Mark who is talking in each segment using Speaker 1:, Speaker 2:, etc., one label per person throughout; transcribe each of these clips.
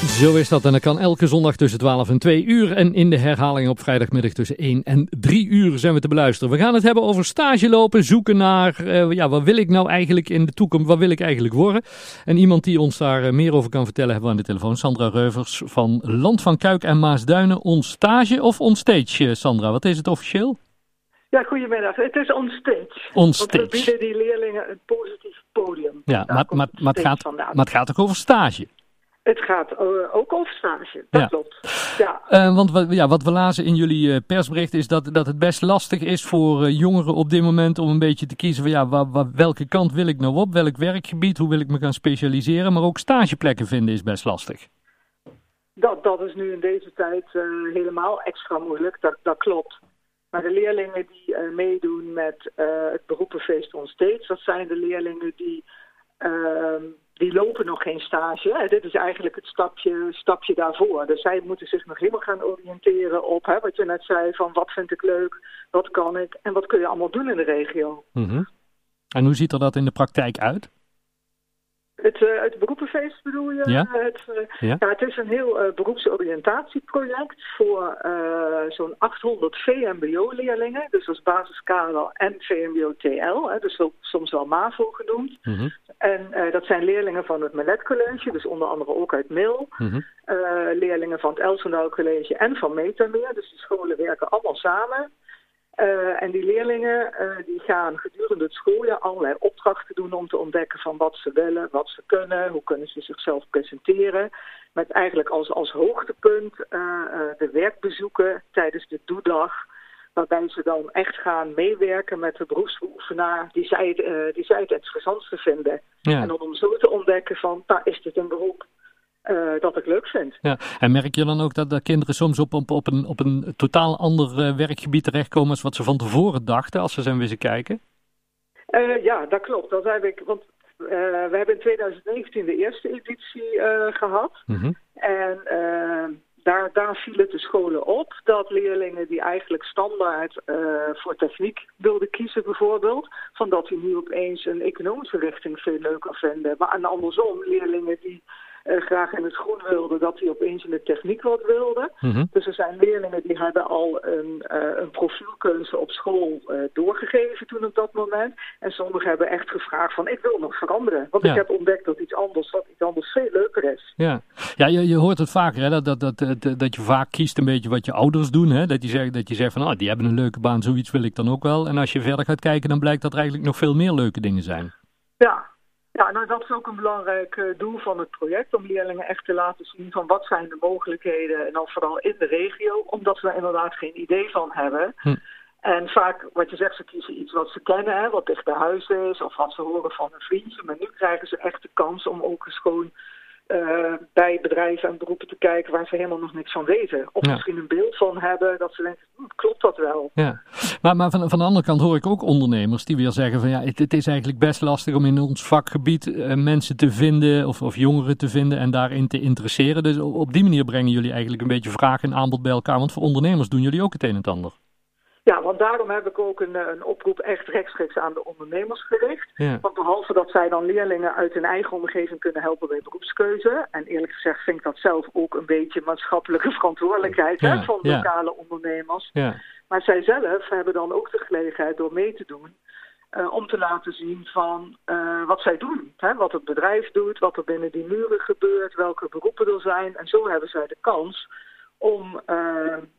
Speaker 1: Zo is dat en dat kan elke zondag tussen 12 en 2 uur en in de herhaling op vrijdagmiddag tussen 1 en 3 uur zijn we te beluisteren. We gaan het hebben over stage lopen, zoeken naar, uh, ja, wat wil ik nou eigenlijk in de toekomst, wat wil ik eigenlijk worden? En iemand die ons daar uh, meer over kan vertellen hebben we aan de telefoon, Sandra Reuvers van Land van Kuik en Maasduinen. On stage of on stage, uh, Sandra? Wat is het officieel?
Speaker 2: Ja, goedemiddag. Het is on stage.
Speaker 1: On stage.
Speaker 2: Want we bieden die leerlingen een positief podium.
Speaker 1: Ja, maar, maar, maar, het gaat, maar het gaat ook over stage?
Speaker 2: Het gaat uh, ook over stage, dat
Speaker 1: ja.
Speaker 2: klopt. Ja.
Speaker 1: Uh, want wat, ja, wat we lazen in jullie uh, persbericht is dat, dat het best lastig is voor jongeren op dit moment om een beetje te kiezen van ja, waar, waar, welke kant wil ik nou op, welk werkgebied, hoe wil ik me gaan specialiseren. Maar ook stageplekken vinden is best lastig.
Speaker 2: Dat, dat is nu in deze tijd helemaal extra moeilijk, dat, dat klopt. Maar de leerlingen die meedoen met het beroepenfeest on steeds, dat zijn de leerlingen die ehm, die lopen nog geen stage. Dit is eigenlijk het stapje, stapje daarvoor. Dus zij moeten zich nog helemaal gaan oriënteren op hè, wat je net zei: van wat vind ik leuk, wat kan ik en wat kun je allemaal doen in de regio.
Speaker 1: -hmm. En hoe ziet er dat in de praktijk uit?
Speaker 2: Het, uh, het beroepenfeest bedoel je?
Speaker 1: Ja.
Speaker 2: Het, uh, ja. ja. het is een heel uh, beroepsoriëntatieproject voor zo'n 800 VMBO-leerlingen. Dus als basiskader en VMBO-TL, dus soms wel MAVO genoemd.
Speaker 1: Mm -hmm.
Speaker 2: En dat zijn leerlingen van het Melet College, dus onder andere ook uit Mil.
Speaker 1: Mm -hmm.
Speaker 2: leerlingen van het Elsendaal College en van Metameer. Dus die scholen werken allemaal samen. Uh, en die leerlingen uh, die gaan gedurende het schooljaar allerlei opdrachten doen om te ontdekken van wat ze willen, wat ze kunnen, hoe kunnen ze zichzelf presenteren. Met eigenlijk als, als hoogtepunt uh, de werkbezoeken tijdens de doedag. Waarbij ze dan echt gaan meewerken met de beroepsbeoefenaar die zij, die zij het interessantste vinden.
Speaker 1: Ja.
Speaker 2: En om zo te ontdekken van, nou is dit een beroep uh, dat ik leuk vind.
Speaker 1: Ja. En merk je dan ook dat de kinderen soms op, op, op, een, op een totaal ander uh, werkgebied terechtkomen als wat ze van tevoren dachten als ze zijn wezen kijken?
Speaker 2: Uh, ja, dat klopt. Dat heb ik, want we hebben in 2019 de eerste editie gehad.
Speaker 1: Mm -hmm.
Speaker 2: En daar, daar vielen de scholen op dat leerlingen die eigenlijk standaard voor techniek wilden kiezen bijvoorbeeld, van dat die nu opeens een economische richting veel leuker vinden. Maar andersom, leerlingen die uh, graag in het groen wilden, dat die opeens in de techniek wat wilden.
Speaker 1: Mm -hmm.
Speaker 2: Dus er zijn leerlingen die hebben al een, uh, een profielkeuze op school uh, doorgegeven toen op dat moment. En sommigen hebben echt gevraagd van ik wil nog veranderen. Want
Speaker 1: Ja.
Speaker 2: ik heb ontdekt dat iets anders, dat iets anders veel leuker is.
Speaker 1: Ja, ja je, je hoort het vaker, hè, dat, dat, dat, dat, dat je vaak kiest een beetje wat je ouders doen. Hè? Dat, je zegt, dat je zegt van, oh, die hebben een leuke baan, zoiets wil ik dan ook wel. En als je verder gaat kijken, dan blijkt dat er eigenlijk nog veel meer leuke dingen zijn.
Speaker 2: Ja, ja, nou dat is ook een belangrijk uh, doel van het project. Om leerlingen echt te laten zien van wat zijn de mogelijkheden. En dan vooral in de regio. Omdat we er inderdaad geen idee van hebben.
Speaker 1: Hm.
Speaker 2: En vaak, wat je zegt, ze kiezen iets wat ze kennen. Hè, wat dicht bij huis is. Of wat ze horen van een vriendje. Maar nu krijgen ze echt de kans om ook eens gewoon uh, bij bedrijven en beroepen te kijken waar ze helemaal nog niks van weten. Of
Speaker 1: Ja.
Speaker 2: misschien een beeld van hebben dat ze denken, hm, klopt dat wel?
Speaker 1: Ja, maar, maar van, van de andere kant hoor ik ook ondernemers die weer zeggen van ja, het, het is eigenlijk best lastig om in ons vakgebied eh, mensen te vinden of, of jongeren te vinden en daarin te interesseren. Dus op, op die manier brengen jullie eigenlijk een beetje vraag en aanbod bij elkaar, want voor ondernemers doen jullie ook het een en het ander.
Speaker 2: Ja, want daarom heb ik ook een, eh, een oproep echt rechtstreeks aan de ondernemers gericht.
Speaker 1: Ja.
Speaker 2: Want behalve dat zij dan leerlingen uit hun eigen omgeving kunnen helpen bij beroepskeuze. En eerlijk gezegd vind ik dat zelf ook een beetje maatschappelijke verantwoordelijkheid
Speaker 1: Ja,
Speaker 2: hè, van
Speaker 1: ja.
Speaker 2: lokale ondernemers.
Speaker 1: Ja,
Speaker 2: Maar zij zelf hebben dan ook de gelegenheid door mee te doen. eh, om te laten zien van eh, wat zij doen. Hè? Wat het bedrijf doet, wat er binnen die muren gebeurt, welke beroepen er zijn. En zo hebben zij de kans om,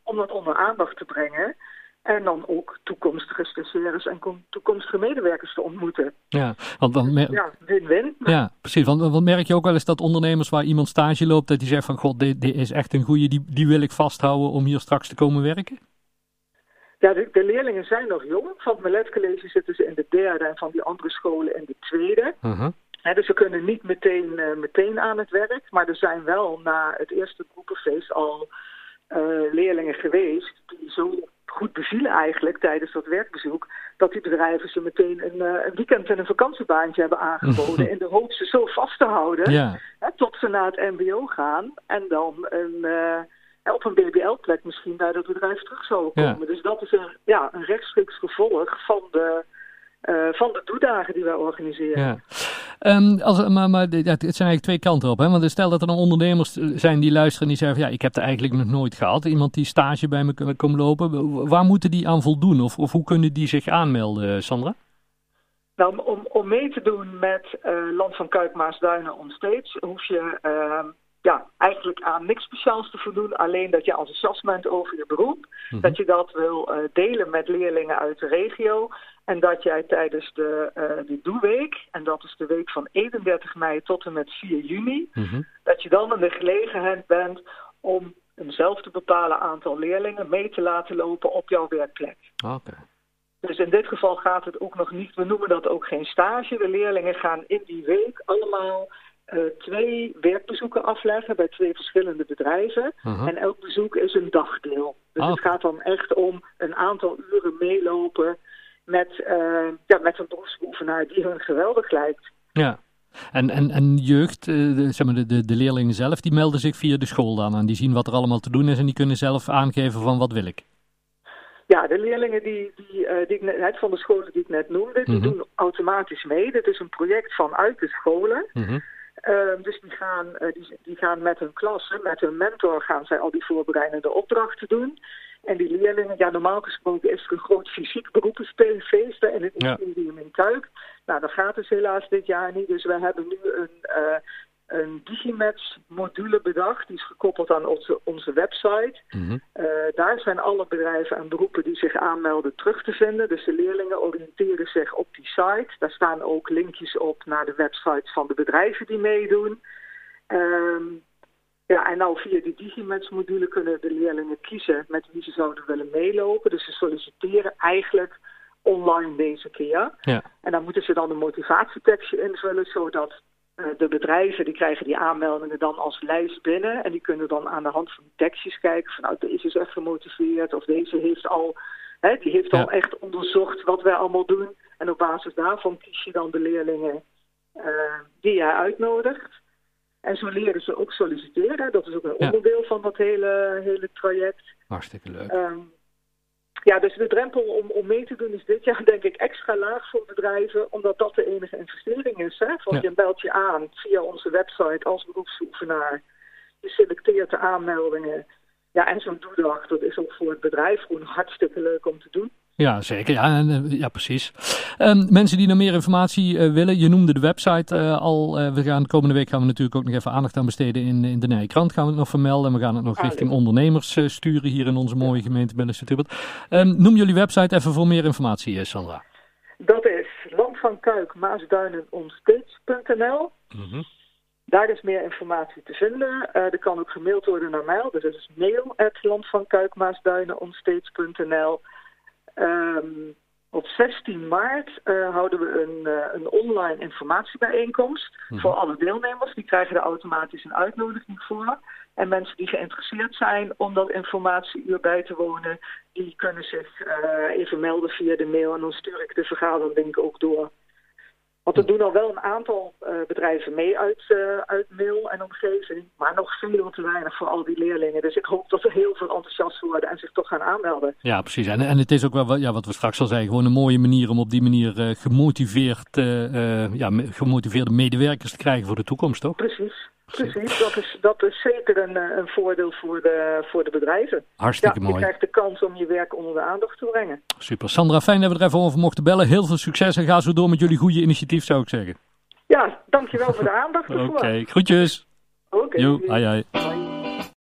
Speaker 2: om dat onder aandacht te brengen. En dan ook toekomstige stagiaires en kom- toekomstige medewerkers te ontmoeten.
Speaker 1: ja. Want dan
Speaker 2: Ja, win-win.
Speaker 1: ja, precies. Want, want merk je ook wel eens dat ondernemers waar iemand stage loopt, dat die zegt van god, dit, dit is echt een goeie, die, die wil ik vasthouden om hier straks te komen werken?
Speaker 2: Ja, de, de leerlingen zijn nog jong. Van het Melet College zitten ze in de derde en van die andere scholen in de tweede.
Speaker 1: Uh-huh.
Speaker 2: Dus ze kunnen niet meteen, eh, meteen aan het werk. Maar er zijn wel na het eerste groepenfeest al eh, leerlingen geweest die zo goed bevielen eigenlijk tijdens dat werkbezoek, dat die bedrijven ze meteen een, eh, een weekend en een vakantiebaantje hebben aangeboden in de hoop ze zo vast te houden
Speaker 1: Ja,
Speaker 2: hè, tot ze naar het mbo gaan en dan een, eh, op een BBL-plek misschien bij dat bedrijf terug zouden komen. Dus dat is een, ja, een rechtstreeks gevolg van de, van de doedagen die wij organiseren. Ja.
Speaker 1: Um, als, maar, maar het zijn eigenlijk twee kanten op. Hè? Want stel dat er dan ondernemers zijn die luisteren en die zeggen: ja, ik heb er eigenlijk nog nooit gehad. Iemand die stage bij me komt lopen. Waar moeten die aan voldoen? Of, of hoe kunnen die zich aanmelden, Sandra?
Speaker 2: Nou, om, om mee te doen met uh, Land van Kuik, Maasduinen onsteeds, hoef je uh, ja, eigenlijk aan niks speciaals te voldoen. Alleen dat je enthousiast bent over je beroep. Mhm. Dat je dat wil uh, delen met leerlingen uit de regio. En dat jij tijdens de, uh, de Doeweek, en dat is de week van 31 mei tot en met 4 juni, mm dat je dan in de gelegenheid bent om eenzelfde bepalen aantal leerlingen mee te laten lopen op jouw werkplek.
Speaker 1: Oké.
Speaker 2: Dus in dit geval gaat het ook nog niet, we noemen dat ook geen stage. De leerlingen gaan in die week allemaal uh, twee werkbezoeken afleggen bij twee verschillende bedrijven. Uh-huh. En elk bezoek is een dagdeel. Dus het gaat dan echt om een aantal uren meelopen met, uh, ja, met een beroepsbeoefenaar die hun geweldig lijkt.
Speaker 1: Ja. En, en, en jeugd, uh, de, zeg maar de, de, de leerlingen zelf, die melden zich via de school dan aan. Die zien wat er allemaal te doen is en die kunnen zelf aangeven van wat wil ik.
Speaker 2: Ja, de leerlingen die, die, uh, die ik net, van de scholen die ik net noemde, die mhm. doen automatisch mee. Dit is een project vanuit de scholen. Mhm. Uh, dus die gaan, uh, die, die, gaan met hun klasse, met hun mentor, gaan zij al die voorbereidende opdrachten doen. En die leerlingen, ja, normaal gesproken is er een groot fysiek beroepensfeest in het Instituut in Kuik. Nou, dat gaat dus helaas dit jaar niet. Dus we hebben nu een, uh, een Digimatch-module bedacht. Die is gekoppeld aan onze, onze website. Mhm. Eh, daar zijn alle bedrijven en beroepen die zich aanmelden terug te vinden. Dus de leerlingen oriënteren zich op die site. Daar staan ook linkjes op naar de websites van de bedrijven die meedoen. Ehm, ja, en nou via die Digimatch-module kunnen de leerlingen kiezen met wie ze zouden willen meelopen. Dus ze solliciteren eigenlijk online deze keer. Ja. En dan moeten ze dan een motivatietekstje invullen, zodat de bedrijven die krijgen die aanmeldingen dan als lijst binnen. En die kunnen dan aan de hand van tekstjes kijken van nou deze is echt gemotiveerd of deze heeft al, hè, die heeft al echt onderzocht wat wij allemaal doen. En op basis daarvan kies je dan de leerlingen uh, die jij uitnodigt. En zo leren ze ook solliciteren. Dat is ook een onderdeel van dat hele, hele traject.
Speaker 1: Hartstikke leuk.
Speaker 2: Um, ja, dus de drempel om, om mee te doen is dit jaar denk ik extra laag voor bedrijven, omdat dat de enige investering is. Hè? Want je belt je aan via onze website als beroepsoefenaar. Je selecteert de aanmeldingen. Ja, en zo'n doedag, dat is ook voor het bedrijf gewoon hartstikke leuk om te doen.
Speaker 1: Ja, zeker. Ja, eh, ja precies. Um, mensen die nog meer informatie uh, willen, je noemde de website uh, al. Uh, we gaan, de komende week gaan we natuurlijk ook nog even aandacht aan besteden in, in de Nijkrant. Gaan we het nog vermelden. En we gaan het nog ah, richting ondernemers sturen hier in onze mooie gemeente Binnenstad um, Noem jullie website even voor meer informatie, Sandra.
Speaker 2: Dat is Land van Kuik, Maasduinen, onsteeds.nl. Mm Daar is meer informatie te vinden. er kan ook gemaild worden naar mij. Dus dat is mail at Um, op 16 maart uh, houden we een, uh, een online informatiebijeenkomst mm voor alle deelnemers. Die krijgen er automatisch een uitnodiging voor. En mensen die geïnteresseerd zijn om dat informatieuur bij te wonen, die kunnen zich uh, even melden via de mail. En dan stuur ik de vergaderlink ook door. Want er doen al wel een aantal uh, bedrijven mee uit, uh, uit mail en omgeving, maar nog veel te weinig voor al die leerlingen. Dus ik hoop dat er heel veel enthousiast worden en zich toch gaan aanmelden.
Speaker 1: Ja, precies. En, en het is ook wel, ja, wat we straks al zeiden, gewoon een mooie manier om op die manier uh, gemotiveerd, ja, gemotiveerde medewerkers te krijgen voor de toekomst, toch?
Speaker 2: Precies. Precies, dat is, dat is zeker een, eh, een voordeel voor de, voor de bedrijven.
Speaker 1: Hartstikke
Speaker 2: ja,
Speaker 1: mooi.
Speaker 2: Je krijgt de kans om je werk onder de aandacht te brengen.
Speaker 1: Super. Sandra, fijn dat we er even over mochten bellen. Heel veel succes en ga zo door met jullie goede initiatief, zou ik zeggen.
Speaker 2: Ja, dankjewel voor de aandacht
Speaker 1: Oké, okay, groetjes.
Speaker 2: Oké. Okay.
Speaker 1: Hoi, hoi.